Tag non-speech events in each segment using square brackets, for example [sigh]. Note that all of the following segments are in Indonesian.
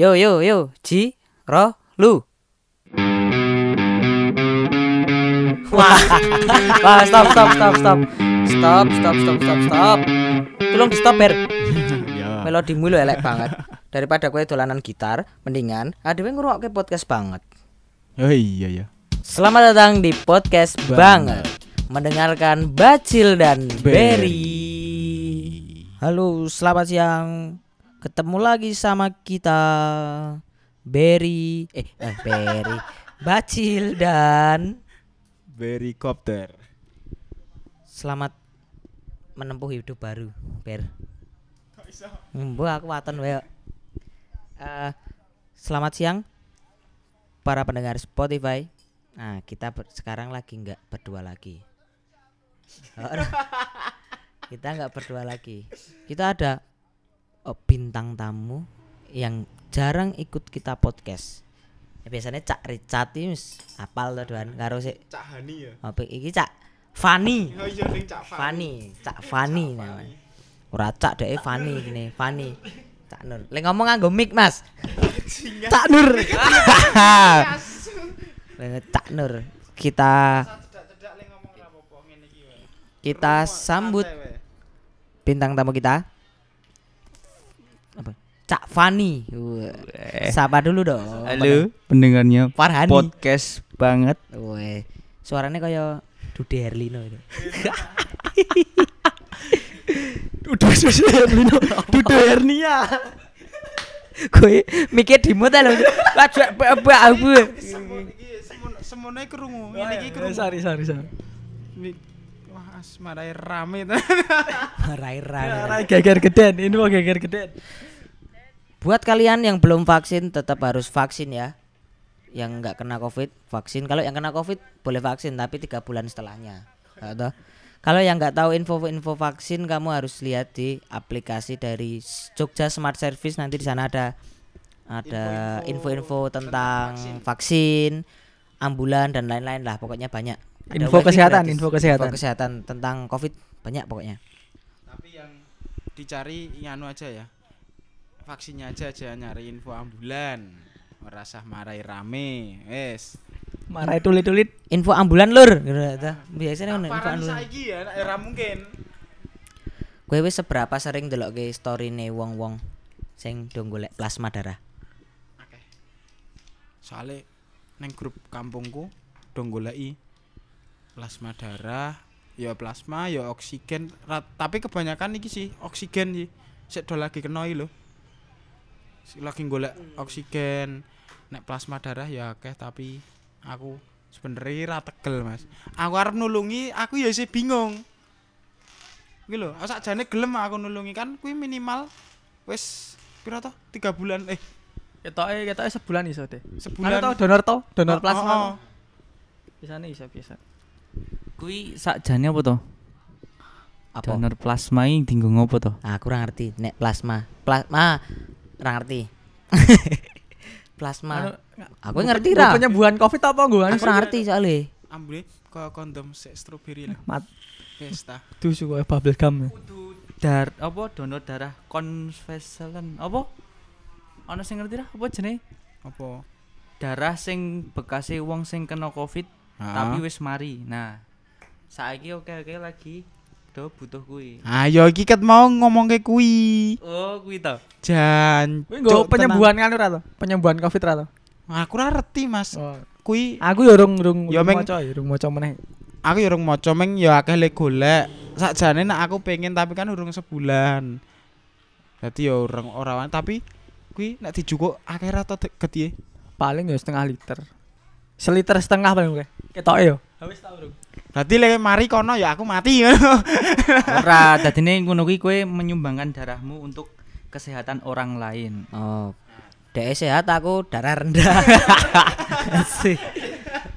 Yo yo yo, Ji, Ro, Lu. [laughs] Wah, wah, stop, stop, stop, stop, stop, stop, stop, stop, stop. Tolong di stop ber. [laughs] Ya. Melodi mulu elek banget. Daripada kue dolanan gitar, mendingan ada yang ngrungokke podcast banget. Oh iya ya. Selamat datang di podcast banget. Banget. Mendengarkan Bacil dan. Berry. Halo, selamat siang. Ketemu lagi sama kita Berry eh, eh Berry Bacil dan Berikopter. selamat menempuh hidup baru, Ber. Mbak aku waton wae. Eh, selamat siang para pendengar Spotify. Nah, kita ber- sekarang lagi nggak berdua lagi. [laughs] Kita nggak berdua lagi. Kita ada oh, bintang tamu yang jarang ikut kita podcast. Ya, biasanya Cak Richard ini wis apal to doan karo sik Cak Hani ya. apa iki Cak Fani. Oh iya ning Cak Fani, Cak Fani namanya. Ora Cak dek Fani gini, Fani. Cak Nur. Lek ngomong nganggo mic, Mas. Cak Nur. Lek [laughs] Cak Nur. Kita kita sambut bintang tamu kita. Cak Fani. Wah. Sapa dulu dong. Halo, pendengarnya Farhani. podcast banget. Weh, suaranya kayak Dude Herlino itu. [laughs] Udah susah Lino. Dudu hernia. Kowe mikir di mute lho. Lajak apa aku. semuanya kerungu ini iki kerungu sorry sorry. Ini- wah marai rame ta [laughs] Rai-rai. Geger geden, ini mau geger geden. Buat kalian yang belum vaksin tetap harus vaksin ya. Yang nggak kena covid vaksin. Kalau yang kena covid boleh vaksin tapi tiga bulan setelahnya. Atau kalau yang nggak tahu info-info vaksin kamu harus lihat di aplikasi dari Jogja Smart Service nanti di sana ada ada info-info tentang vaksin, ambulan dan lain-lain lah pokoknya banyak. Ada Info kesehatan, gratis. info kesehatan. Info kesehatan tentang covid banyak pokoknya. tapi yang dicari nganu aja ya vaksinnya aja aja nyari info ambulan merasa marai rame wes Marai tulit-tulit. Info ambulan lur. gitu. Biasanya ngono info ambulan. saiki ya era mungkin Kowe wis seberapa sering ndelokke storyne wong-wong sing do golek plasma darah? Akeh. soalnya neng grup kampungku dong goleki plasma darah ya plasma ya oksigen Rat- tapi kebanyakan iki sih oksigen sih sik do lagi kenoi Sik lagi golek oksigen nek plasma darah ya akeh tapi aku sebenarnya ra tegel mas aku arep nulungi aku ya sih bingung Iki lho, aku sakjane gelem aku nulungi kan kuwi minimal wis pira to? 3 bulan eh Ketoke ketoke sebulan iso deh. sebulan tau donor to, donor Oh, plasma. oh, oh. Iso biasa. Kui sakjane apa to? Apa? Donor plasma iki dienggo ngopo to? Ah, aku ora ngerti nek plasma. Plasma ora ngerti. [laughs] plasma. Aku ngerti ra. Penyembuhan Covid apa anu Aku ora ngerti soalnya. ambune ke kondom sik strawberry lah Mat wis ta tusu koyo bubble gum. Dar apa donor darah konvaselen apa? Ana sing ngerti ra apa jenenge? apa Darah sing bekase wong sing kena Covid tapi wis mari. Nah, saiki oke-oke lagi do butuh kuwi. ayo iki ket mau ngomong ke kuwi Oh, kuwi to. jan Kuwi nggo penyembuhan kan ora to? Penyembuhan Covid ra to? aku ora ngerti mas Oh. kuwi Aku ya urung urung Ya, maca ya, urung maca meneh. aku ya urung maca meng ya akeh le golek sakjane nek aku pengen tapi kan urung sebulan Dadi ya urung ora wani tapi kuwi nek dijukuk akeh ra to Paling ya setengah liter. Seliter setengah paling kowe. Ketoke yo. Wis tau urung. Berarti lek mari kono ya aku mati [laughs] Ora, dadine [laughs] ngono kuwi kowe menyumbangkan darahmu untuk kesehatan orang lain. Oh. Dek sehat aku darah rendah. [laughs]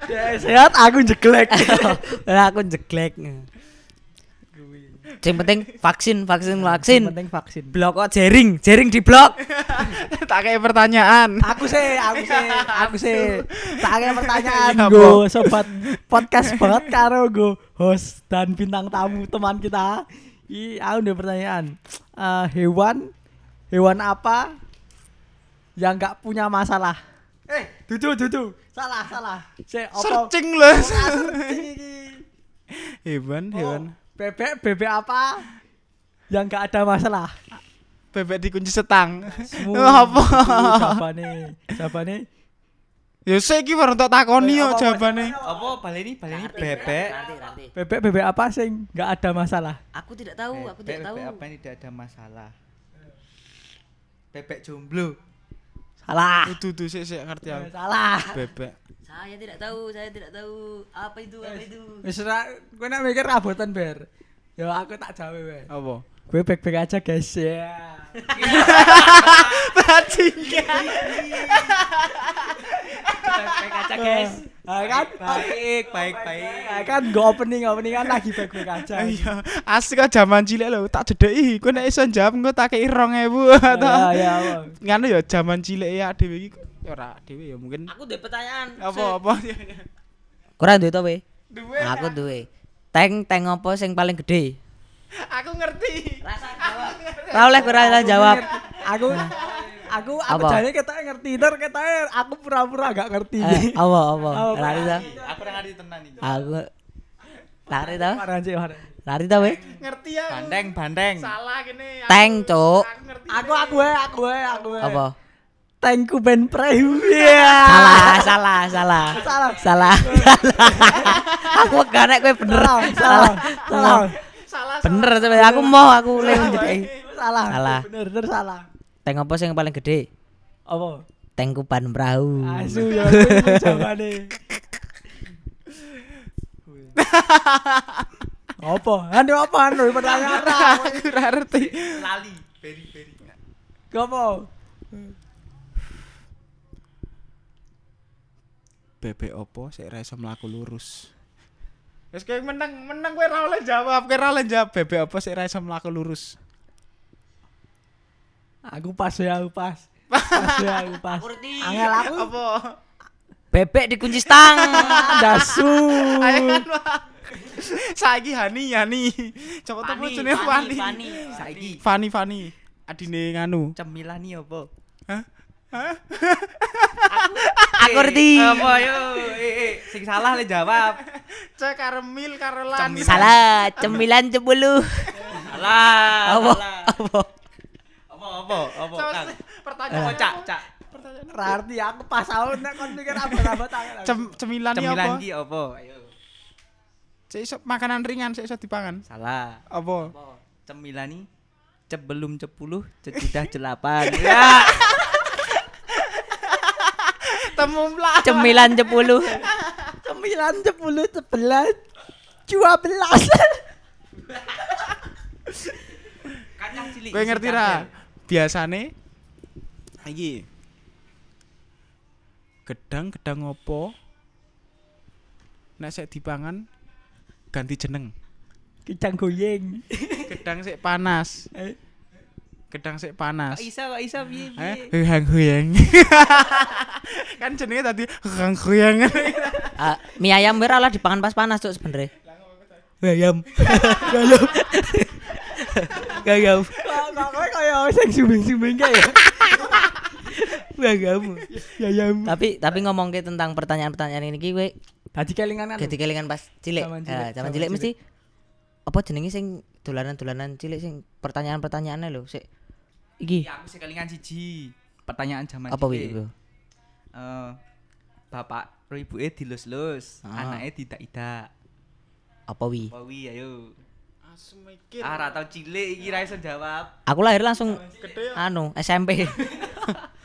Ya sehat aku jeglek. Aku jeglek. Yang penting vaksin, vaksin, vaksin. Yang penting vaksin. Blok kok jaring, jaring di blok. [laughs] tak kayak pertanyaan Aku sih, aku sih, aku sih. Tak ada pertanyaan Iya, go sobat podcast banget karo go host dan bintang tamu teman kita. I, aku ada pertanyaan. Eh, hewan hewan apa yang nggak punya masalah. Eh, dudu dudu. Salah, salah. Apa? Searching lho. Searching iki. Hewan, hewan. Oh, bebek bebek apa? Yang nggak ada masalah. Bebek dikunci setang. Semua. Apa? Jawabane. Jawabane. Ya saiki baru tak takoni yo apa- jawabane. Apa baleni baleni bebek. Bebek bebek apa sing nggak ada masalah? Aku tidak tahu, aku tidak tahu. Bebek apa yang tidak ada masalah? Bebek jomblo. Salah. Itu tuh sik sik ngerti aku. Salah. Bebek. Saya tidak tahu, saya tidak tahu. Apa itu? Apa itu? Wis ora kowe nek mikir rabotan ber. Ya aku tak jawab wae. Apa? Gue baik-baik aja guys ya. [laughs] Bajingan. Baik aja guys. Ah, kan? Baik, baik, baik. Ah, kan gue opening opening kan lagi baik-baik aja. [laughs] Iya, asik kok zaman cilik lho, tak jedeki. Kowe nek iso jawab engko tak kei 2000 Ya ta. ya. apa. Nganu ya zaman cilik ya dhewe iki ya ora dhewe ya mungkin Aku duwe pertanyaan. apa apa. Kurang duwe to, we? Duwe. Aku duwe. Tank tank apa sing paling gede? Aku ngerti. Rasa jawab. Ora oleh ora oleh jawab. Aku aku aku Apa? jane kita ngerti ter kita aku pura-pura gak ngerti. Eh, apa apa? Lari to? Aku ora ngerti tenan iki. Aku lari marah. Lari to, we? Ngerti aku. Bandeng, bandeng. Salah kene. aku- Tank, Cuk. Aku ngerti. Aku aku wae, aku wae, aku wae. Apa? Tankku ben preu. Iya. Salah, salah, salah. Salah. Salah. Aku gak nek kowe bener. Salah, salah, salah. Salah. Bener sampe aku mau aku le. Salah. Salah. Bener, bener salah. Tank apa sing paling gede? Apa? Tank kuban perahu. Asu ya jawabane. Apa? Anu apa anu pertanyaan. Aku ora ngerti. Lali, beri, beri. Apa? Bebek opo sik ra iso mlaku lurus. Wis kowe menang, menang kowe ora oleh jawab, kowe ora oleh jawab bebek opo sik ra iso mlaku lurus. Aku pas ya, aku pas. Pas ya, aku pas. Angel aku Apa? Bebek dikunci stang. dasu. Saiki Hani, Hani. Coba temu jenenge Fani. Fani. Saiki Fani, Fani. Adine nganu. cemilan iki apa? Aku ngerti. Apa yo? Eh, eh, sing salah le jawab. Cek karemil karo lan. Cemilan. Salah, cemilan sepuluh. Salah. Apa? salah. Apa? Apa apa apa sih, Pertanyaan Oh, cak, cak. Pertanyaan. Berarti aku pas aku nek kon mikir apa-apa tangan. Cem, cemilan iki Cemilan apa? iki apa? Ayo. Iso makanan ringan, cek iso dipangan. Salah. Apa? Cemilan iki sebelum cepuluh cecudah celapan. Ya. Temu mlah. Cemilan sepuluh. [laughs] Sembilan, sepuluh, sebelas, dua belas. Kacang cilik. Kowe ngerti ra? Biasane iki gedang gedang opo nek sik dipangan ganti jeneng Kicang goyeng. gedang sik panas Eh, gedang sik panas Kok isa kok isa piye eh hang huyeng [laughs] kan jenenge tadi hang huyeng [laughs] Ah, mie ayam ora lah dipangan pas panas tuh sebenarnya. Ayam. Ayam. [laughs] Ayam. Kok kowe kaya sing sumbing-sumbing kae ya. Ayam. Ayam. Tapi tapi ngomong tentang pertanyaan-pertanyaan ini kowe Tadi kelingan kan. Jadi kelingan pas cilik. Zaman Zaman cilik, cilik, mesti apa jenenge sing dolanan-dolanan cilik sing pertanyaan-pertanyaannya lho sik. Iki Iya, aku sih kelingan siji. Pertanyaan zaman apa cilik. wi? Bro? Eh, bapak ro ibuke dilus-lus, Ah. anake tidak-tidak. Apa wi? Apa wi ayo? asu mikir Ah, ra tau cilik iki ra iso jawab. Aku lahir langsung gede anu SMP. [laughs]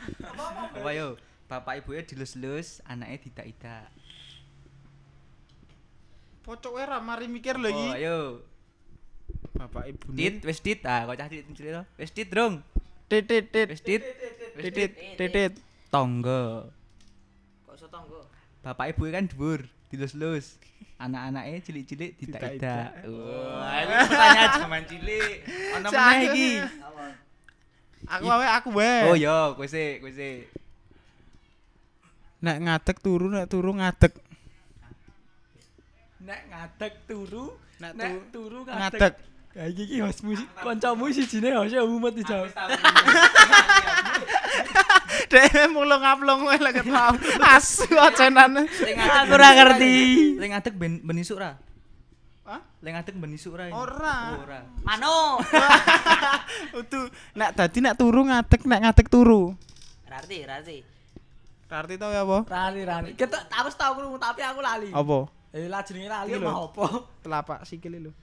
[laughs] Apa yo? Bapak ibuke dilus-lus, anake tidak-tidak. pocok era mari mikir lho Oh, iki ayo. bapak ibu Dit, wis dit. Ah, kok cah cilik cilik to. Wis dit, Drung. Titit tit Wis dit. Wis dit. titit titit Tonggo. Kok iso tonggo? Bapak ibuke kan dhuwur, dilus-lus. Anak-anake cilik-cilik tidak-tidak. Wah, ini pertanyaan zaman cilik. Cak. meneh iki. aku wae aku wae Oh iya, kowe sik, kowe sik. nek ngadeg turu nek turu ngadeg Nek ngadeg turu, Nek nek tu- turu ngadeg Ya iki iki host musik kancamu sijine host ya umet iki. Jawa. Dek mulung ngaplong wae lek ketawa. Asu ocenane. Aku ora ngerti. Lek ngadeg ben ben isuk ra? Hah? Lek ngadeg ben isuk ra? Ora. Ora. Mano. Udu nek dadi nek turu ngadeg nek ngadeg turu. Rarti, rarti. Arti tau ya apa? Rani rani. Kita aku tahu krungu tapi aku lali. Apa? Eh lah jenenge lali mah apa? Telapak sikil lho.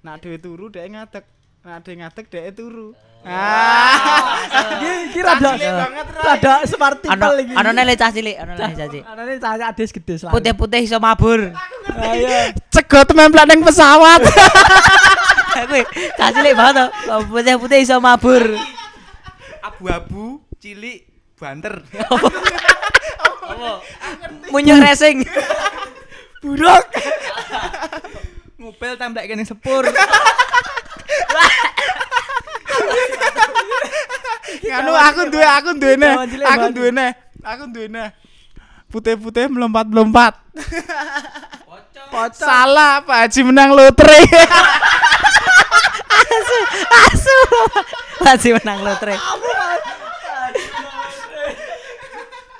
Nek dhewe turu dhek ngadeg. Nek dhewe ngadeg dhek turu. Ah. Iki rada rada smart people iki. ano nele cah cilik, ano nele cah cilik. Anane cah adis gede selalu. Putih-putih iso mabur. Ayo. Cegot memplak ning pesawat. [laughs] Kuwi cah cilik banget to. Putih-putih iso mabur. Abu-abu, cilik, banter. Munyuk racing. [laughs] Buruk. [laughs] Ngupil templek kene sepur. [laughs] Anu aku duwe aku duwene. Aku duwene. Aku duwene. Putih-putih melompat-melompat. Salah, Pak Haji menang lotre. Asu. Masih menang lotre.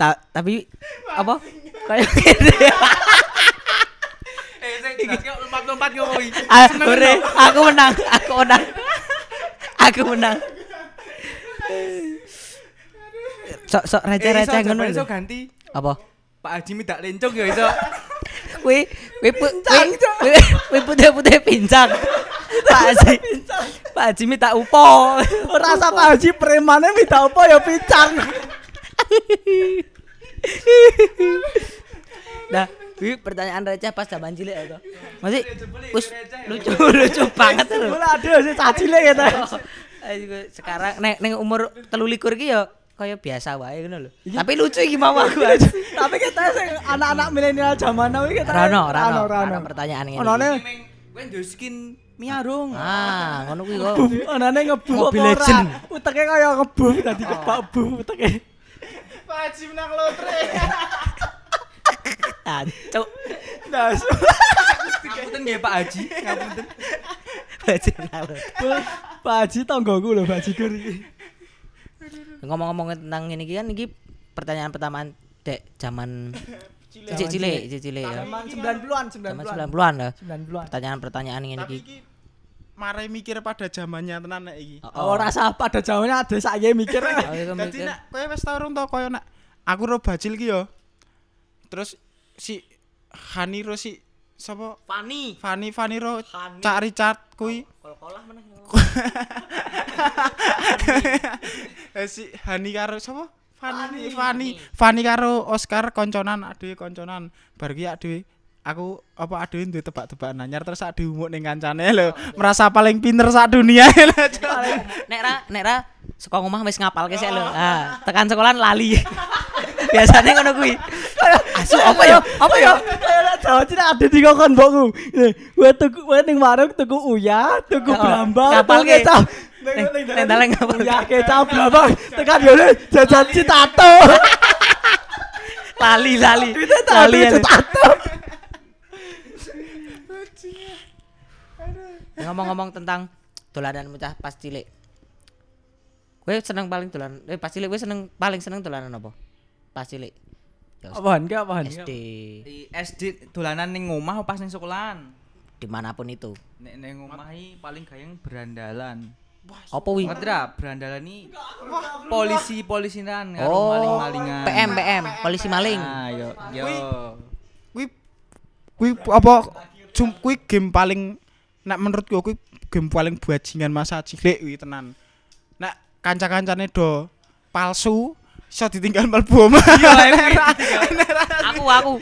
Ta tapi apa? Kayak gini. Eh, sing jelas kok lompat-lompat ngono iki. Ah, ore, aku menang, aku menang. Aku menang. Sok sok receh-receh ngono iso ganti. Apa? Pak Haji minta lencong ya iso. Kuwi kuwi kuwi putih-putih pincang. Pak Haji. Pak Haji minta upo. Rasa Pak Haji premane minta apa ya pincang. Nah, kuwi pertanyaan receh pas zaman cilik ya toh. Masih wis lucu [laughs] lucu banget lho. Bola ada sih cilik gitu. [laughs] Ayo, gue sekarang nek nek umur 23 ki ya kaya biasa wae ngono lho. Tapi lucu iki mau aku. Tapi kita anak-anak milenial zaman now iki kita Rano, Rano, Rano. Rano pertanyaan ini. Onone Kowe ndek skin miarung. Ah, ngono kuwi kok. ngebuh apa Mobile? Legend. Uteke kaya ngebuh dadi kebak buh uteke. Pak Haji menang lotre. [laughs] Ah, cuk. Nah, Ngapunten nggih Pak Haji. Ngapunten. Bajing nalur. Pak Haji tanggoku lho Pak Haji iki. Ngomong-ngomong tentang ini iki kan iki pertanyaan pertama dek zaman cilik cilik cilik ya. Zaman 90-an, Zaman 90-an. 90-an lah. 90-an. Pertanyaan-pertanyaan ini Tapi iki. mare mikir pada zamannya tenan nek iki. Oh, rasa pada zamannya ada saya mikir. Oh, iya, Dadi mikir. nek kowe wis tau urung tau koyo nek aku ro bajil ki yo. Terus si Hani ro si sapa Fani. Fani Fani ro Hani. Cak Richard kuwi Kol-kolah meneh. [laughs] Eh, si Hani karo sapa? Fani, Fani, Fani karo Oscar konconan adewe konconan. Bar ki adewe aku apa adewe duwe tebak-tebakan anyar terus adewe umuk ning kancane lho. Merasa paling pinter sak dunia lho. Cok. Nek ra nek ra saka omah wis ngapalke sik lho. Ah, tekan sekolahan lali. [laughs] Biasanya ngono kuwi. Asu apa ya? Apa ya? Kayak Jawa Cina ada di kokon mbokku. Gue tuku gue ning warung tuku uya, tuku brambang, ke. kecap. Ning- dalan ngapal. Uya kecap brambang. Tekan yo jajan citato. Lali lali. Lali. ya. citato. Ngomong-ngomong tentang dolanan mecah pas cilik. Kowe seneng paling dolan eh pas cilik kowe seneng paling seneng dolanan apa? Pas cilik. Ya, Apaan ki apaan? SD Di SD dolanan ning omah pas ning sekolahan? di mana pun itu. Nek ning omah iki paling gayeng berandalan. Apa wi? Ngerti ra? Berandalan iki polisi-polisinan karo Oh, maling-malingan. PM PM, polisi maling. Ah, yo yo. Kuwi kuwi apa cum kuwi game paling nek menurutku kuwi game paling bajingan masa cilik kuwi tenan. Nek kanca-kancane do palsu iso ditinggal mlebu omah. Aku aku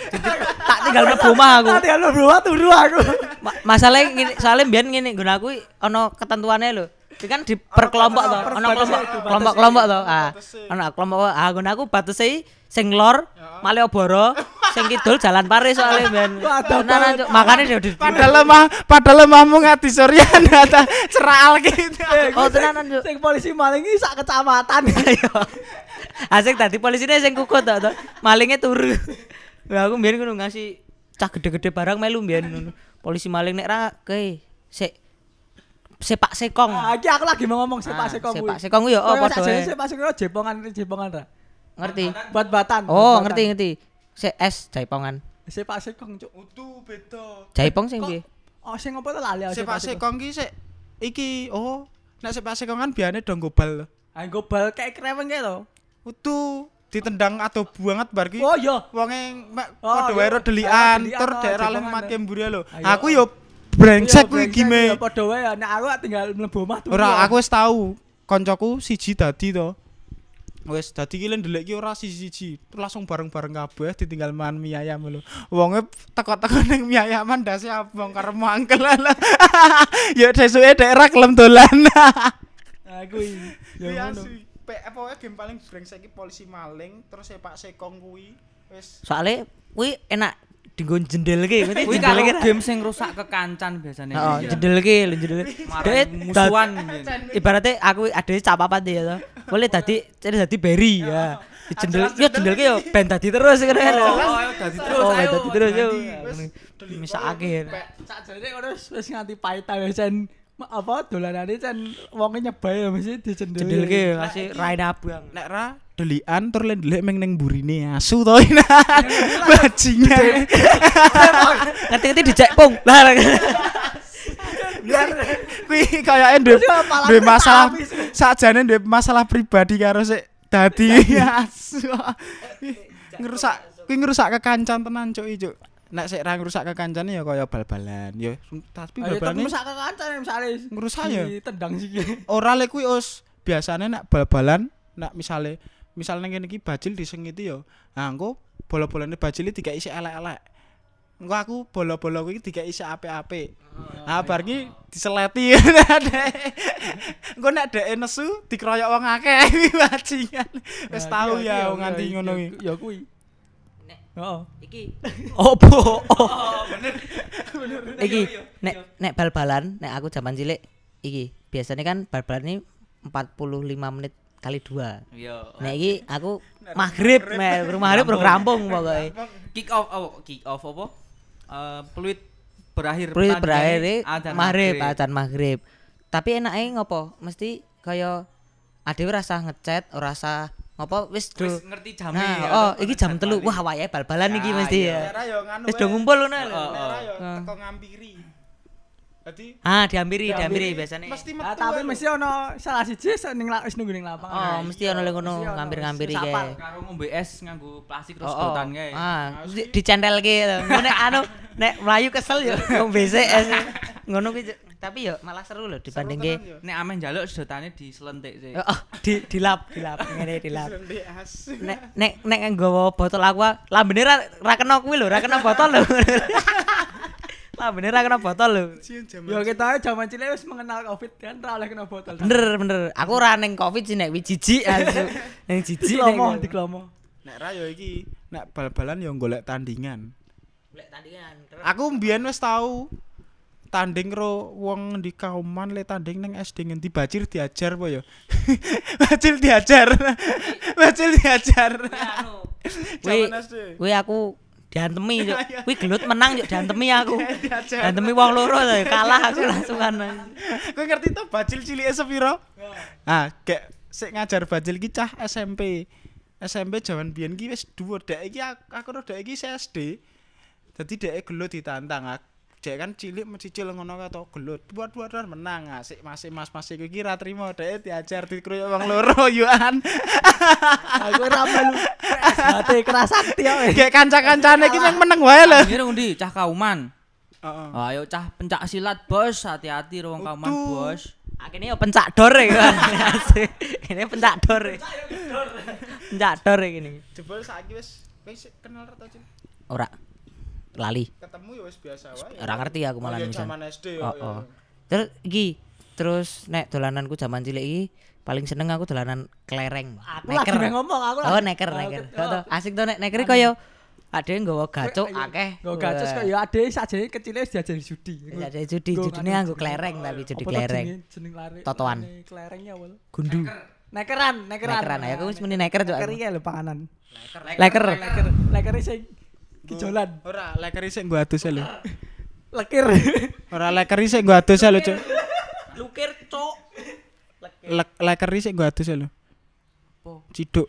tak tinggal mlebu omah aku. Tadi anu bro turu aku. Ma masalahnya ngene, soalnya biyen ngene nggon aku ana ketentuannya lho. Iki kan di per kelompok to, ana kelompok kelompok-kelompok to. Ah, ana kelompok ah nggon aku batese sing lor Malioboro, sing kidul Jalan Pare soalnya ben. Tenanan, Cuk. Makane yo di Padahal lemah, padahal lemahmu ngati Suryan [laughs] ada ceral gitu. Oh, tenanan Cuk. Sing polisi maling iki sak kecamatan. [laughs] Asik tadi polisine sing kukut to, to. Malingnya turu. Lah aku mbiyen ngono ngasih cah gede-gede barang melu mbiyen ngono. Polisi maling nek ra ke sik sepak sekong. Ah, iki aku lagi mau ngomong sepak Ah, sekong. Sepak sekong yo doe? jane sepak sekong jepongan jepongan ra. Ngerti? Bat-batan. Oh, ngerti ngerti. Se es jaipongan. Sepak sekong cuk. Utu beda. Jaipong sing piye? Oh, sing apa to lali aku Sepak sekong ki sik iki oh nek sepak sekong kan biasane dong gobal. Ah, nggo bal kayak kreweng kae to. Utu ditendang atau banget bar ki. Oh iya. Wonge Oh, padha iya. wae Ah, delian tur oh, daerah leh jepongan, mati ya. mburi lho. Ayo. Aku yo brengsek Iya, kuwi brengsek, gime. ya Padha wae ya, nek aku tinggal mlebu omah turu. Ora, aku wis tau koncoku siji dadi to. Wis dadi ki ndelik ki ora siji-siji, langsung bareng-bareng kabeh ditinggal mangan mie ayam lho. Wonge teko-teko ning mie ayaman dase abang karo mangkel. [laughs] Ya desuke daerah kelem dolan. [laughs] Kuwi. Ya Ya ngono. Apa wae game paling brengsek ki polisi maling terus sepak sekong kuwi. Wis Soalnya kuwi enak dienggo jendelke, ngerti Kuwi jendelke. kalau ra? game sing rusak kekancan biasanya. Heeh, jendelke lho jendelke. Dek musuhan. ibaratnya aku ada cap apa ya to. Boleh dadi dadi berry ya. Di jendel yo jendelke yo ben dadi terus kan. Oh, ayo dadi terus Oh, dadi terus yo. Wis Misake. Sakjane ngono wis nganti paitan wis apa dolanane sen wonge nyebai ya mesti dicendel. Jendelke ngasih raine abang. nek ra delian tur len ndelik meng ning burine asu to. Bajingan. Ngerti-ngerti dijek pung. Lah Kuwi kayake duwe duwe masalah sakjane duwe masalah pribadi karo sik dadi asu. Ngerusak kuwi ngerusak kekancan tenan cuk cuk. Nek sik ra ngerusak kekancane ya kaya bal-balan. Ya tapi Ayo bal-balane ketemu sak kancane misale Ngerusak ya? Tendang siki. [laughs] ora lek kuwi us biasane nek bal-balan nek misale ning kene iki bajil disengiti ya. Nah, engko bola-bolane bajil iki dikai isih elek-elek. Engko aku bola-bola kuwi dikai isih apik-apik. Nah, bar ki diseleti. [laughs] Engko nek dhek nesu dikeroyok wong akeh [laughs] bajingan. Wis Nah, tau iya, ya iya, nganti iya, ngono iya, kuwi. Ya kuwi. Heeh. iki opo? Iki nek nek bal-balan nek aku zaman cilik iki biasanya kan bal-balan ini 45 menit kali dua. Iya. Nek iki aku maghrib, rumah maghrib baru rampung pokoknya. Kick off oh, kick off apa? Eh peluit berakhir Peluit berakhir maghrib, adzan maghrib. Tapi enake ngopo? Mesti kaya adewe rasa ngechat, ora rasa ngopo wis do. Wis ngerti jame Nah, ya, oh apa iki jam telu. Wah, wayahe bal-balan iki Ya, mesti iya. ya. Ya nganu. Wis do ngumpul ngono lho. Ya Heeh. teko ngampiri. Dadi Ah, diampiri, diampiri biasanya. mesti Ah, metu. tapi mesti ono salah siji ning wis nunggu ning lapangan. Oh, mesti ono lek ngono ngampir-ngampiri kae. sapal. karo ngombe es nganggo plastik terus Oh, oh. sedotan kae. Ah, di- dicentelke. Ngono nek anu nek mlayu kesel ya wong BCS. [laughs] Ngono kuwi. Tapi ya malah seru lho dibandingke tenan ya. Nek amen njaluk sedotane diselentik sih. Oh, di dilap, dilap ngene dilap. Nek nek nek nggawa botol aqua, lambene ra ra kena kuwi lho, ra kena botol lho. [laughs] lambene ra kena botol lho. Ya kita zaman cilik wis mengenal Covid kan ra oleh kena botol. Bener bener. Aku ora ning Covid sih nek wi jijik [laughs] asu. Ning jijik nek. Diklomo. Nek ra ya iki nek bal-balan ya golek tandingan. Golek tandingan. Aku mbiyen wis tau tanding ro wong di kauman le tanding nang SD ngendi bacir diajar apa ya? bacil diajar. [laughs] bacil diajar. [laughs] SD. [laughs] kuwi aku diantemi Cuk. Iya. Kuwi gelut menang Cuk, diantemi aku. Diajar. Diantemi wong loro to, kalah aku langsungan. Kowe ngerti to bacil cilike sepiro? Ah, kayak sik ngajar bacil ki cah SMP. SMP jaman biyen ki wis dhuwur dek iki aku, aku ro dek iki SD. Dadi dek gelut ditantang. Ah, Dek kan cilik mencicil ngono kae to gelut. Buat buat menang. Asik masih mas masih iki ki ra trimo dek diajar dikroyok wong [laughs] loro yuan. Aku ora melu. Hati keras sakti ya. Kayak kanca-kancane ki yang meneng wae lho. Akhirnya undi cah kauman. Heeh. Oh, ayo cah pencak silat bos, hati-hati ruang kauman bos. Akhirnya yo pencak dor ya kan. Ini pencak dor. Pencak dor ya gini. Jebol saiki wis wis kenal ra to? Ora lali. Ketemu ya wis biasa wae. Ora ngerti aku malah Oh, ya misal. Zaman SD ya. Oh, ya. oh. Terus iki terus nek dolananku zaman cilik iki paling seneng aku dolanan kelereng. Aku lagi mau ngomong, aku Oh, lagi- neker, Oh, neker. oh. asik tuh nek neker ada yang nggawa gacok akeh. Go gacus kok ya ade sakjane kecile wis diajari judi. Ya ada judi, judine nganggo kelereng tapi judi tuh jenenge? Jeneng lari. Totoan. jenenge Kelerengnya awal. Gundu. Nekeran, nekeran. Nekeran, ya aku wis muni neker Cuk, Neker iki lho panganan. Leker. Leker, leker sing kijolan. Ora leker sik nggo adus lho. Lekir. Ora leker sik nggo adus lho, Cuk. Lukir, cuk. Lek lekeri sik gua adus ya lho. Apa? Ciduk.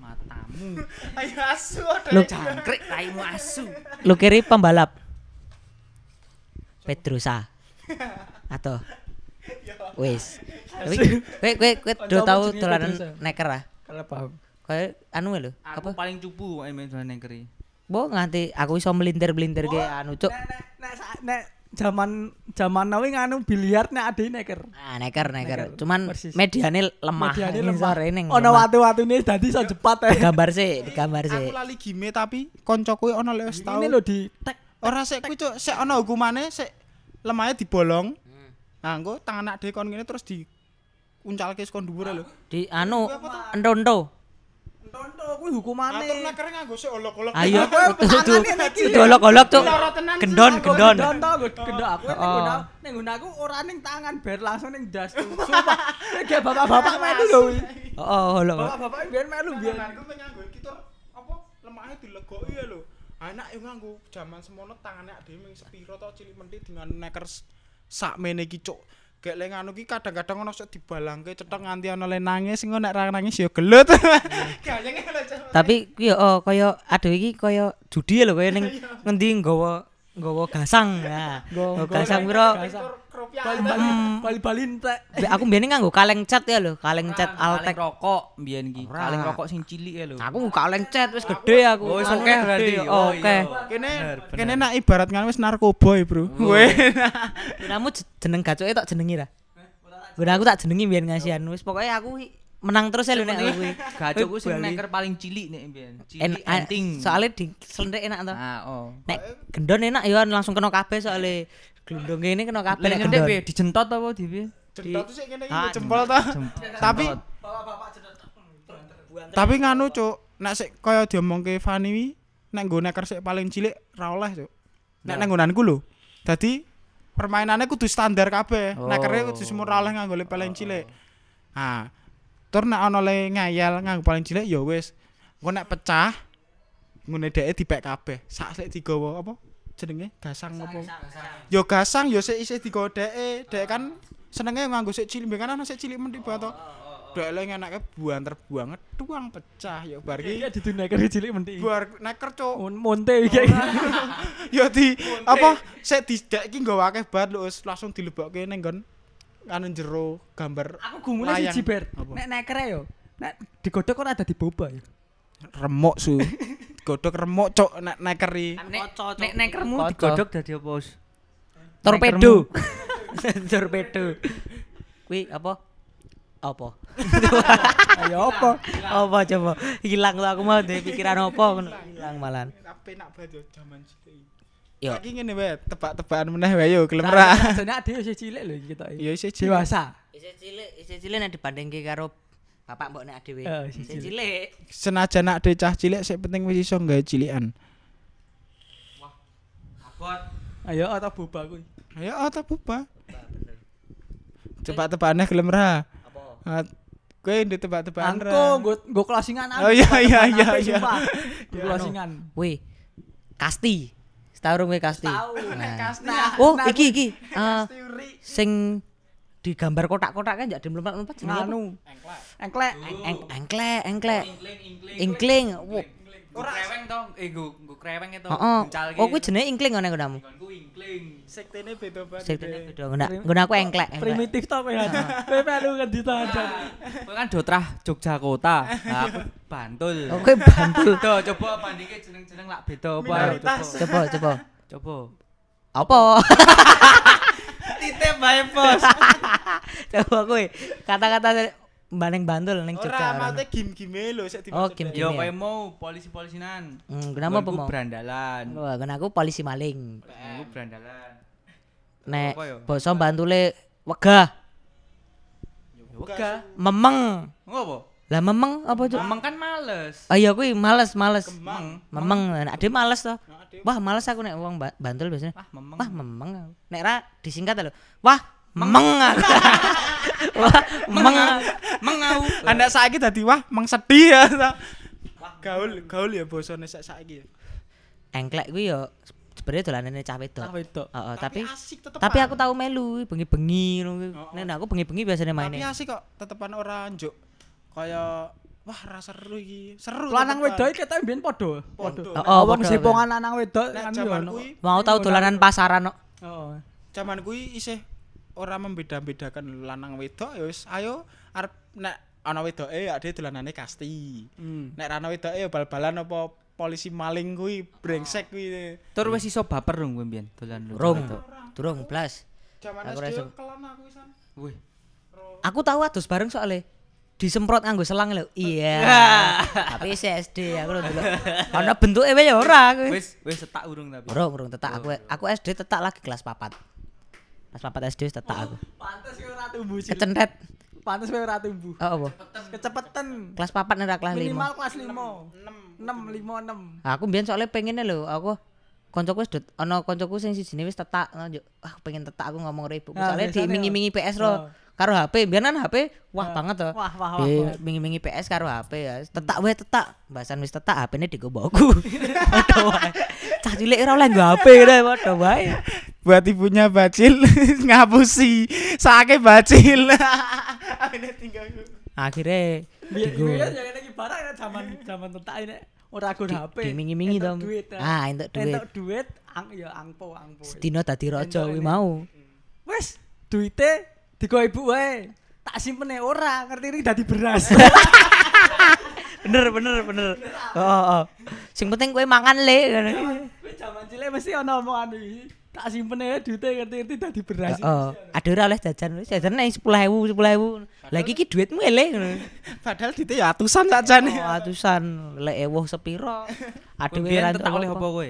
Matamu. [laughs] Ayo asu Lu Jangkrik raimu asu. Lukiri pembalap. Pedrosa. Atau wis. Tapi kowe kowe kowe do tau dolanan neker ah. Kalau paham. Kayak anu lho, Aku apa? paling cupu main dolan negeri. Bo nganti aku iso melintir-melintir ke anu cuk. Nek nek zaman zaman now nganu biliar nek ade neker. Ah, neker neker. Neker, Cuman persis. mediane lemah. Mediane lemah. ini Ono watu-watune dadi iso jepat eh. Digambar sih, [laughs] digambar sih. Aku lali gime tapi koncoku ono lek wis tau. Ini lho di tek Ora sik kuwi cuk, sik ono hukumane sik lemahnya dibolong. Nah, engko tangan anak dhewe kon ngene terus di uncalke sekon dhuwur lho. Di anu endo-endo. Tonto kuwi hukumane. Atur nekere nganggo sik olok-olok. Ayo tuh tangane iki. Loro tenan, Gendon, gendon. Gendok aku nek Oh. guna nek guna aku ora ning tangan ber langsung ning das. Sumpah. Nek bapak-bapak [laughs] melu lho. kuwi. Oh, lho. Bapak-bapak biyen melu biyen. Pengen nganggo iki apa lemahnya dilegoki ya lho. Anak yo nganggo jaman semono tangane dhewe ming sepiro to cilik menthi dengan neker s- sak mene iki cuk. Gek le nganu ki kadang-kadang ono sok dibalangke cetok nganti ono le nangis engko nek ra nangis yo gelut. [laughs] Cuk. Tapi kuwi yo oh, kaya aduh iki kaya judi lho kaya ning [laughs] ngendi nggawa nggawa gasang. Nah, nggawa gasang? Tur kropiak. Bali-bali bali-bali entek. Aku mbiyen nganggo kaleng cat ya lho, kaleng cat Kaleng Altek. rokok mbiyen iki. Ora. Kaleng rokok sing cilik ya lho. Aku kaleng cat wis gede aku. Oh, wis gede. berarti. Oh, Oh, Oke. iya. Kene Bener, bener. kene nak ibarat kan wis narkoba ya, Bro. Kowe. Gunamu j- jeneng gacoke tak jenengi ra? Guna aku tak jenengi biyen ngasihan. Wis pokoke aku menang terus ya lho nek kuwi. Gacokku sing Bali. neker paling cilik nek mbiyen. En, Cilik a- enting. soalnya di selendek enak to. Ah, oh. Nek gendon enak ya langsung kena kabeh soalnya glundung ini kena kabeh Lek nek ngene gendon. piye dijentot apa di piye? Jentot sik kene iki Ah, jempol ta. Tapi tapi nganu cuk, nek sik kaya diomongke Fani wi, nek nggo neker sik paling cilik ra oleh cuk. Nek nang nggonanku lho. Dadi permainannya kudu standar kabeh. Oh. Nekere kudu semua ra oleh nganggo paling cilik. Ah. Tur nek ana le ngayal nganggo paling cilik ya wis. Engko nek pecah ngene dheke dipek kabeh. Sak sik digawa apa? Jenenge gasang apa? Yo gasang yo sik isih digawa dheke. Dhek kan senenge nganggo sik cilik, kan ana sik cilik mentik bae to. Dhek le ngenake buanter banget tuang pecah yo bar Iki iki. di neker cilik menti. Buar neker cuk. Mon- Monte iki. Yo [laughs] di apa sik didek iki nggawa akeh banget lho langsung dilebokke ning nggon anu jero gambar Aku gumune siji ber. Nek neker yo. Nek digodhog ora dadi boba ya. remuk su. [laughs] Godhog remuk cuk nek nekeri. Nek nek nekermu digodhog dadi apa, Us? torpedo. [laughs] torpedo. Kuwi apa? Apa? Ayo [laughs] apa? apa coba? Hilang tuh aku mau deh pikiran apa ngono. Hilang malan. Tapi nak banget yo jaman cilik. Yo. Lagi ngene wae, tebak-tebakan meneh wae yo gelem ra. Jane ade yo cilik lho iki kita. Yo isih cilik. Dewasa. Isih cilik, isih cilik nek dibandingke karo bapak mbok nek dhewe. Oh, isih Isih cilik. Senajan nak de cah cilik sik penting wis iso gawe cilikan. Abot. Ayo atau boba kuwi. Ayo ata buba. Tebak-tebakannya gelem ra. Apa? Ah, Kowe ndek tebak-tebakan ra. Angko nggo nggo closingan Oh, iya, iya, iya, iya. Nggo Iya, closingan. Wih. Kasti. Setahun kowe kasti. Tahu. Nah. Nah, Oh, nah, iki iki. Eh, teori sing digambar kotak-kotak kan jadi melompat-lompat jenenge apa? nganu. Engklek. Eng- eng- engklek, engklek. Ingkling, ingkling. Ora kreweng to. Eh, nggo nggo kreweng itu. Heeh. Gencalke. Oh, kuwi jenenge inkling ngene nggonmu. Nggonku ingkling. Sektene beda banget. Tenan beda nggon nggon aku engklek. Primitif to [laughs] kowe. Kowe melu ngendi to aja. Kowe kan dotrah Yogyakarta. Nah, aku Bantul. Oh, kowe bantul. [laughs] Tuh, coba bandingke jeneng-jeneng lak beda apa. Coba, coba. Coba. Apa? [laughs] Titip bae, Bos. Coba kowe kata-kata Baneng Bantul ning Ora Jogja. mate game-game lho sik Oh, dimaksud. game-game. Yo ya? kowe mau polisi-polisinan. Hmm, kenapa apa mau? Berandalan. Wah, kan aku polisi maling. Nggonku berandalan. Nek Apa ya? basa bantule wegah, Wegah. memeng. Ngopo? Lah memeng apa cuk? Emang kan males. Ah iya kuwi males, males. Kemang. Memeng, nek ade males to. Nah. Wah, males aku nek wong Ba- Bantul biasanya. Wah, memang. Wah, memeng. aku. Nek ra disingkat lho. Wah, memeng aku. [laughs] Wah, memeng. aku. Mengau. Anak saiki dadi wah mang sedih ya. Gaul, gaul ya bosone sak saiki ya. Engklek kuwi yo sebenarnya dolanane cah wedok. Tak wedok. Heeh, tapi asik tetep. tapi aku tahu melu bengi-bengi ngono. Oh, oh. Nek aku bengi-bengi biasanya tapi mainnya. asik kok tetepan ora njuk kaya wah ra seru iki. Seru. Lanang tetepan. wedok iki ketok mbiyen padha. Padha. Oh, oh, wong sepongan lanang wedok Nek kan yo jaman ono. kuwi Mau tahu dolanan pasaran kok. Oh. jaman kuwi isih ora membeda-bedakan lanang wedok ya wis ayo arep nek ana wedoke ya dia dolanane kasti. Hmm. Nek ra ana wedoke ya bal-balan apa polisi maling kuwi brengsek kuwi. Tur wis iso baper dong gue mbiyen dolan lu. Rong. Durung blas. Jaman Aku kelan aku. Wih. Aku tahu adus bareng soalnya disemprot nganggo selang lho. Iya. [laughs] Tapi SD aku lho dulu. Ana bentuke wae ya ora aku. Wis wis setak urung tapi. Urung urung tetak aku. Aku SD tetak lagi kelas 4. Kelas 4 SD wis tetak aku. Pantes kowe ora tumbuh. Kecentet. Pantes kowe ora tumbuh. Oh apa? Kecepetan. Kelas 4 nek ora kelas 5. Minimal kelas 5. 6 6 5 6. Aku mbiyen soalnya pengennya lho, aku koncoku wis ana koncoku sing sijine wis tetak ngono yo. Ah pengen tetak aku ngomong karo ibuku. Soalnya biasanya diiming-imingi PS Oh. ro karo HP. Kan HP wah Oh. banget to. Wah, wah, wah, wah. mingi-mingi PS karo HP ya. Tetak wae tetak. Bahasan wis tetak HP-ne digo mbokku. [laughs] Padha wae. Cah cilik ora oleh nggo HP ngono padha wae. Buat ibunya bacil [laughs] ngapusi sake bacil. [laughs] Ini tinggal Akhirnya biyen ya iki barang zaman zaman tetak ini ora go HP. dimingi-mingi to. duit, Ah, entuk duit. Entuk duit ang ya angpo angpo. Dino dadi raja kuwi mau. Wes, duite digo ibu wae. Tak simpene ora, ngerti ini dadi beras. [laughs] Bener bener bener. Oh, oh. Sing penting kowe mangan le ngono. Wis zaman cilik mesti ana omongan iki. Tak simpene duite ngerti-ngerti dadi beras. Oh, ada ora oleh jajan. Jajan nek 10.000, 10.000. Lah iki ki duitmu ele ngono. Padahal dite ya atusan sakjane. Oh, atusan lek ewuh sepiro. [laughs] Kowe mbiyen ora tetak oleh apa kowe?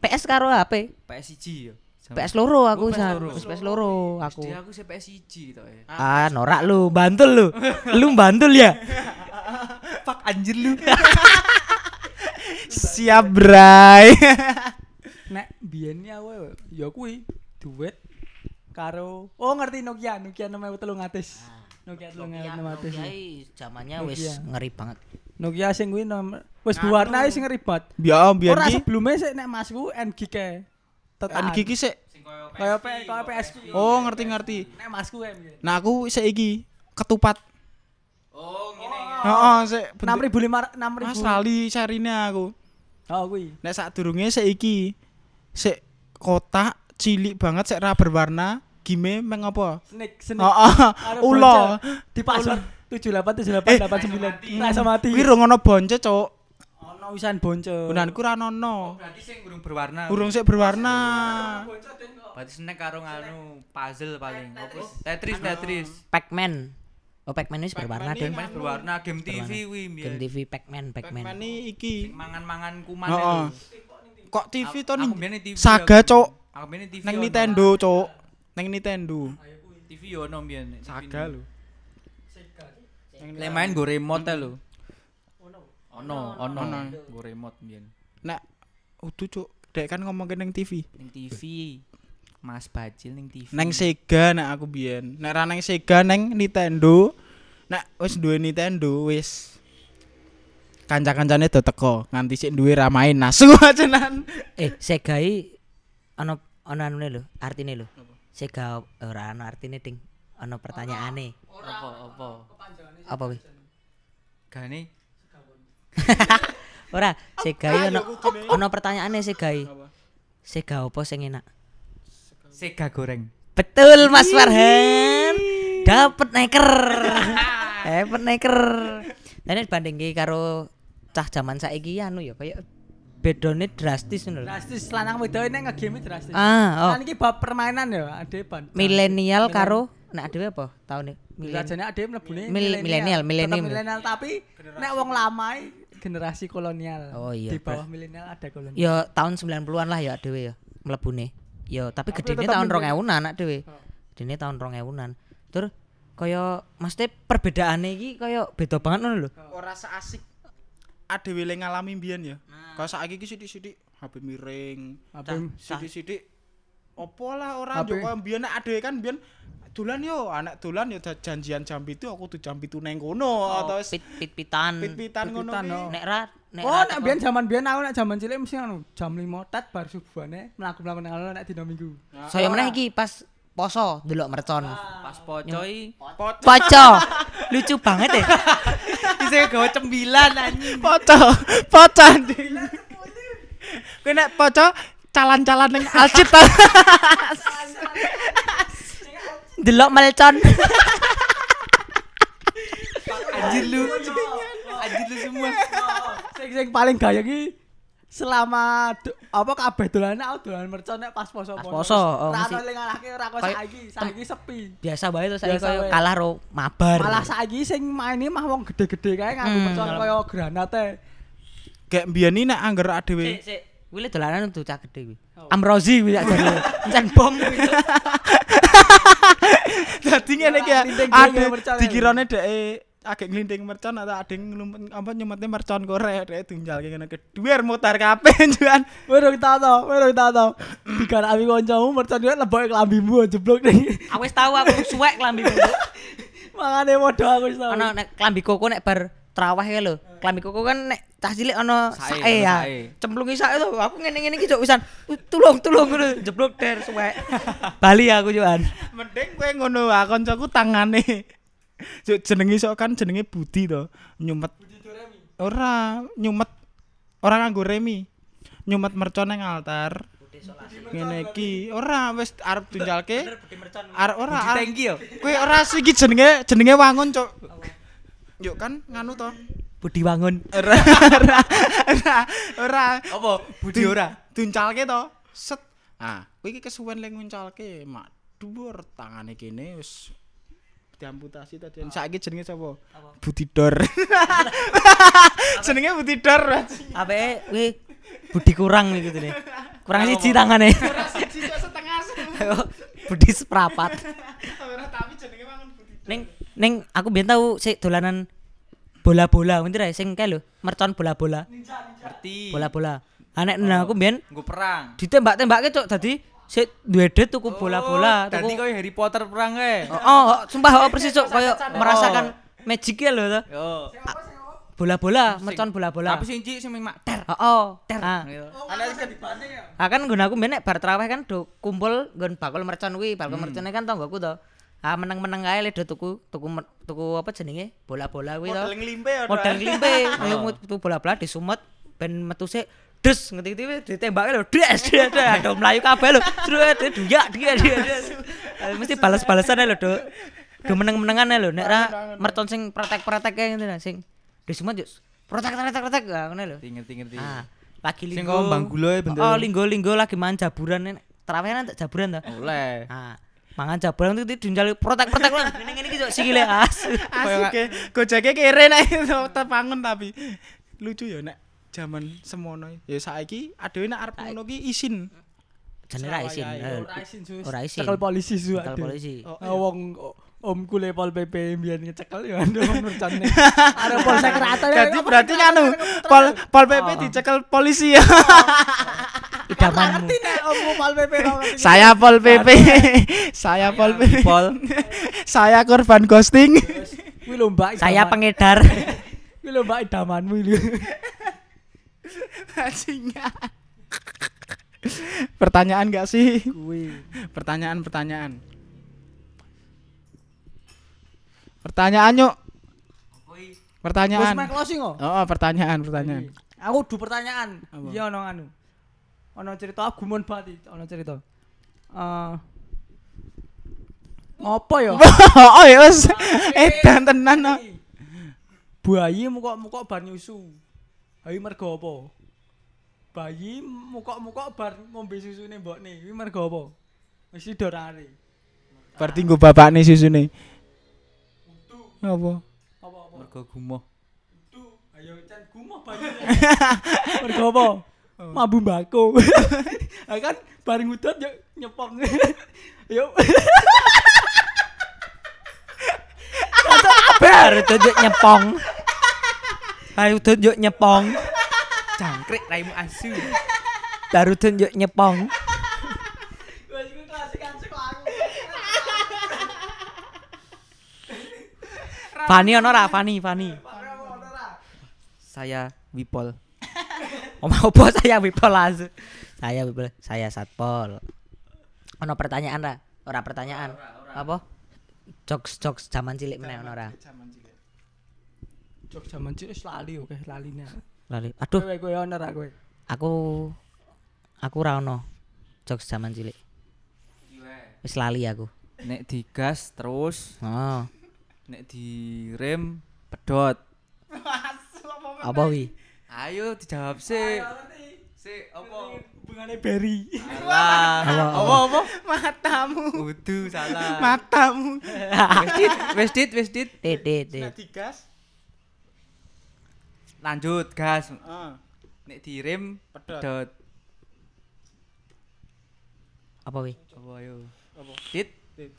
PS karo HP. PS1 ya. PS loro aku Oh, PS loro. PS loro aku. SD aku sih PS1 tok ya. Ah, norak lu, bantul lu. Lu bantul ya. [laughs] Fuck anjir lu. [laughs] Siap, Bray. [laughs] Nek biyen ya wae ya kuwi duit karo oh ngerti Nokia, Nokia 6300. Nokia 3300. zamannya Nokia. wis ngeri banget. Nokia sing kuwi nomor wis berwarna sing ribet. Biar biar Ora sebelumnya sik nek masku NG ke. An gigi sik. Kaya P kaya PS ku. Oh, ngerti-ngerti. Nek masku kan. Nah, aku saiki ketupat. Oh, ngene. Heeh, sik 6500 Mas 6000. lali carine aku. Oh kuwi. Nek sadurunge saiki sik kotak cilik banget sik ra berwarna game meng apa? Snik snik. Heeh, [laughs] ulo. Di password 787889. Ra iso mati. Kuwi rong ono bonce, Cuk. Ono wisan bonce. Gunanku ra ono. Berarti sing urung berwarna. Urung sik berwarna. Berarti snack karo nganu puzzle paling. Apa? Tetris, Tetris. Pac-Man. Oh, Pac-Man wis berwarna, Pac-Man Ding. ini Main berwarna game TV Berwarna. wi Game. TV Pac-Man, Pac-Man. Pac-Man iki. Mangan-mangan kuman itu. Kok TV to TV. Saga. Cuk. Aku TV. Nang. Nintendo, Cuk. Nang Nintendo. TV yo ono mbiyen. Saga lho. Lek main go remote lho. Ono, ono. Ono. Go remote mbiyen. Nek udah Cuk, dek kan ngomongin nang TV. Ning TV. Mas Bajil ning TV. Neng Sega nek aku biyen. Nek ra neng Sega neng Nintendo. Nek wis duwe Nintendo wis kanca-kancane do teko nganti sik duwe ra main [laughs] nasu ajenan. Eh, Sega i ana ana anune lho, artine lho. Sega ora ana artine, Ding. Ana pertanyaane. Apa apa? Apa wi? Gane Ora, Sega i ana ana pertanyaane Sega i. Apa? Sega apa sing enak? Sega goreng. Betul Mas Farhan. Dapat neker. [laughs] Dapat neker. Ini bandingke karo cah zaman saiki anu ya kayak bedone drastis ngono lho. Drastis lanang wedok ini ngegame drastis. Ah, oh. Kan iki bab permainan ya, ade ban. Milenial karo nek adewe apa tahun Milenial. Mlebune milenial. Tetep milenial tapi nek wong lama i generasi kolonial. Oh iya, Di bawah milenial ada kolonial. Ya tahun 90-an lah ya adewe ya mlebune. Ya tapi Tapi gedene tahun milenial. 2000-an anak dhewe. Gedene tahun 2000-an. Terus kaya mesti perbedaane iki kaya beda banget ngono lho. Ora seasik adewe le ngalami mbiyen ya. Kalau saiki iki sithik-sithik HP miring. HP Sithik-sithik opo lah ora HP. yo kaya mbiyen adewe kan mbiyen dolan yo, anak dolan yo janjian jam itu aku tuh jam itu neng kono atau wis pit pit-pitan. pit-pitan ngono Pit-pitan, ki. oh. Nek ra nek Oh, nek biyen jaman biyen aku nek jaman cilik mesti anu jam 5 tet bar subuhane mlaku-mlaku nang alun nek dina Minggu. saya meneh iki pas poso delok mercon. Pas pocoi Poco. [laughs] Lucu banget ya. [laughs] bisa gawe cembilan anjing. Poco, poco. Kowe nek poco calan-calan ning alcit. [laughs] Delok mercon. Anjir lu. Anjir lu semua. Sing sing paling gaya iki selama apa kabeh dolane aku dolan mercon nek pas poso. Pas poso, oh, Ora ono ling arahke ora kok saiki, saiki sepi. Biasa bae saya Biasa koyo kalah ro mabar. Malah saiki sing maine mah wong gede-gede kae nganggo Hmm. mercon koyo granate. Kayak mbiyen iki nek angger adewe. Sik sik. Wile dolanan tuh cah gede kuwi. Amrozi kuwi tak jare. Encen bom kuwi. [laughs] Dadi ngene iki ya. Ade mercon. dikirane dhek agek nglinting mercon atau ade nglumpet apa nyumetne mercon korek dhek dunjalke ngene keduwer mutar kabeh [laughs] juan. Weru tato, weru tato. Digaraki kancamu mercon yo leboke klambimu jeblok ning. Aku wis tahu aku suwek klambi koko. [laughs] Mangane padha aku wis tau. Ono nek klambi koko nek bar traweh ya lho. Klambi koko kan nek cah cilik ono Sae, ya. Cemplungi sae to. Aku ngene-ngene iki cok wisan. "Uh, Tulung tulung ngono [laughs] jeblok der suwek. [laughs] Bali aku Joan. Mending kowe ngono wae kancaku tangane. [laughs] Juk jenenge sok kan jenenge Budi to. Nyumet. Ora, nyumet. Ora nganggo remi. Nyumet mercon nang altar. Ngene iki. Ora wis arep dunjalke. Arep ora arep. Kowe ora sih iki jenenge jenenge wangun, Cuk. Yuk kan nganu to. Budi Wangun. [laughs] Ora ora ora ora. Apa? Budi ora. Duncalke to. Set. Ah, kowe iki kesuwen lek nguncalke, mak dhuwur tangane kene wis diamputasi tadi. Saiki jenenge sapa? Budidor. [laughs] jenenge Budidor. Apake kuwi Budi kurang iki nih. Kurang siji tangane. [laughs] Siji kok setengah. Budi seprapat. Ora tapi jenenge wangun Budidor. Ning ning aku biyen tau sik dolanan bola-bola ngerti ra sing kae lho, mercon bola-bola. Ngerti. Bola-bola. Ah nek nah, aku biyen Nggo perang. ditembak-tembake cok dadi sik duwe duit tuku bola-bola, Tadi koyo Harry Potter perang kae. Oh, oh, oh, sumpah oh, persis cok koyo merasakan magic ya lho to. Yo. Bola-bola, mercon bola-bola. Tapi sing cik sing mak ter. Oh, oh, ter. Ah. Gitu. Ana sing dibanding ya. Ah kan nggon aku mbene bar traweh kan do kumpul nggon bakul mercon kuwi, bakul mercone kan tanggoku to. Ah meneng-meneng ae le do tuku tuku tuku apa jenenge? Bola-bola kuwi to. Model nglimpe ya. Modal nglimpe, [laughs] ayo tuku bola-bola disumet ben metu sik des ngerti wis ditembake lho des [laughs] des des aduh mlayu kabeh lho Sret, duyak dia dia dia mesti balas-balasan ae lho do do meneng-menengan ae lho nek ra mercon sing pretek-pretek kae ngono lho, sing disumet yo pretek ah ngono lho Ngerti ngerti. ah lagi Sing linggo kok Bang Gulo ya bentuk. Oh, linggo-linggo lagi main jaburan nek terawehan tak jaburan to. Oleh. Ah, mangan jaburan itu dijunjal protek-protek lah. Ngene-ngene iki cok sikile [laughs] asu. Asik [laughs] e. Gojeke kere nek [laughs] tepangun tapi lucu ya nek zaman semono. Ya saiki adewe nek arep ngono ki isin. Jane ra isin. eh, Ora isin. Ora isin. Polisi su. Aduh. polisi. Oh, Ah, wong o- omku le pol PP mbiyen ngecekel ya ndo mercone. Are polsek rata ya. Jadi berarti nganu pol pol PP dicekel polisi ya. Idamanmu. Ngerti nek omku pol PP. Saya pol PP. Saya pol PP. Pol. Saya korban ghosting. Kuwi lho Mbak. Saya pengedar. Kuwi lho Mbak idamanmu iki. Bajingan. Pertanyaan gak sih? Kuwi. Pertanyaan-pertanyaan. Pertanyaan yuk. Wis Pertanyaan. main closing. Oh, oh, pertanyaan, pertanyaan. Aku du pertanyaan. Iya ono anu. Ono cerita aku banget iki, ono cerita. Eh Ngopo ya? [laughs] oh ya wis edan tenan. oh. Bayi mukok-mukok bar nyusu. Ayo mergo apa? Bayi mukok-mukok bar ngombe susune mbokne. Kuwi mergo apa? Mesti dorare. Berarti nggo bapakne susune. Apa? Apa-apa? Mergo gumoh. Ayo can gumoh bayi. [laughs] mergo apa? Mambu mbako. [laughs] Ah kan bareng udut yo nyepong. [laughs] Yo. Baru tunjuk nyepong. Ayo tunjuk nyepong. Jangkrik raimu asu. Baru tunjuk nyepong. Fani ono ra Fani, Fani. Saya Wipol. Omah opo saya Wipol langsung. Saya Wipol, saya Satpol. Ono pertanyaan ra? Ora pertanyaan. Apa? Jokes jokes zaman cilik meneh ono ora? Jok jaman cilik wis lali oke laline. Lali. Aduh, Kowe kowe ono ra kowe? aku aku ra ono jokes zaman cilik. Wis lali aku. Nek digas terus, Oh, nek direm pedot. [laughs] apa wi? Ayo dijawab sih. Si apa? Hubungane Berry. Alah. Apa, Apa apa? Matamu, Udu salah. matamu. Wes dit, wes dit, wes dit. Tit tit tit. digas. Lanjut gas. Heeh. Nek direm Pedot. Apa wi? Apa ayo? Apa? Dit. Dit.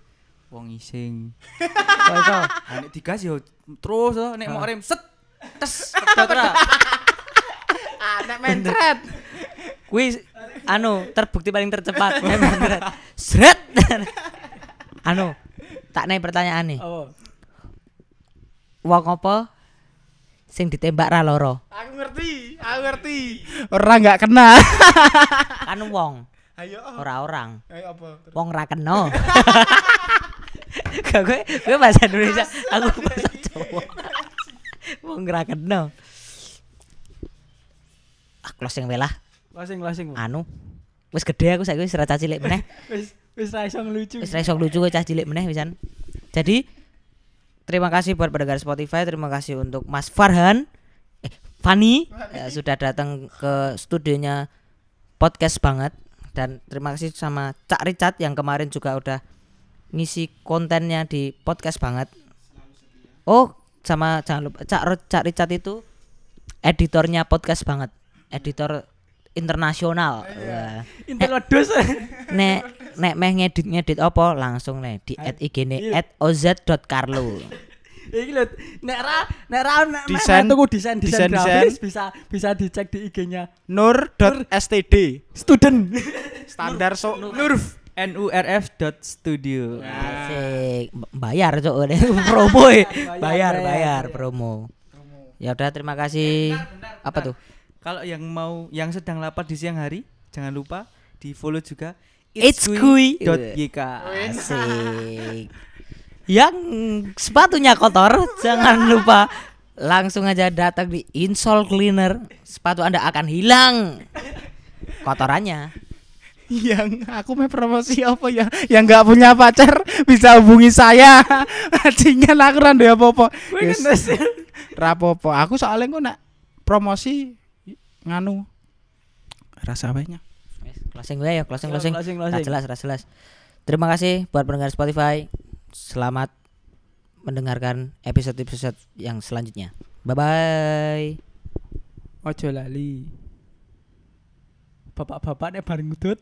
Wong ising. Kok iso? Ah, nek digas yo terus oh. nek mau rem set tes pedot ra. Anak mencret. [laughs] Kuwi anu terbukti paling tercepat. Sret. [laughs] anu, tak naik pertanyaan nih. Apa? Wong apa sing ditembak ra loro? Aku ngerti, aku ngerti. Orang nggak kena. Kan [laughs] wong, Ayo. ora orang. Ayo apa? Wong ra kena. Gak gue, gue bahasa Indonesia, aku bahasa Jawa. Wong ra kena. Closing wae lah. Closing closing. Anu, wis gede aku saiki wis ra cilik meneh. [laughs] Wis wis ra iso ngelucu. Wis ra iso lucu cah cilik meneh wisan. Jadi terima kasih buat pendengar Spotify, terima kasih untuk Mas Farhan eh Fani ya, sudah datang ke studionya podcast banget dan terima kasih sama Cak Richard yang kemarin juga udah ngisi kontennya di podcast banget. Oh, sama jangan lupa Cak, Cak Richard itu editornya podcast banget. Editor internasional. Wah. Intelodos. nek nek meh ngedit ngedit apa? Langsung nih di at ig Iya. at oz.carlo [laughs] Iki lho, nek ra nek ra nek Desain- tuku desain desain grafis bisa bisa dicek di IG-nya Nur.std. student. [laughs] Standar so Nurf. Nurf dot studio. asik. Bayar cok [laughs] promo bayar bayar. bayar promo. Ya udah terima kasih. Apa tuh Kalau yang mau yang sedang lapar di siang hari, jangan lupa di follow juga It's kui. itsqui.yk. asik. Yang sepatunya kotor jangan lupa langsung aja datang di insole cleaner. Sepatu anda akan hilang. Kotorannya. Yang aku mau promosi apa ya? Yang nggak punya pacar bisa hubungi saya. Bajingan aku ra duwe apa-apa Yes. Ra apa-apa aku soalnya kok nak promosi nganu rasa banyak Wes, closing gue ya, closing closing. closing, closing. jelas, ra jelas. Terima kasih buat pendengar Spotify. Selamat mendengarkan episode-episode yang selanjutnya. Bye bye. Ojo lali. Bapak-bapak nek bareng ngudut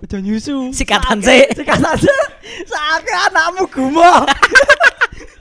Ojo nyusu. Sikatan sih. Sikatan sih. [laughs] Saatnya anakmu gumoh. [laughs]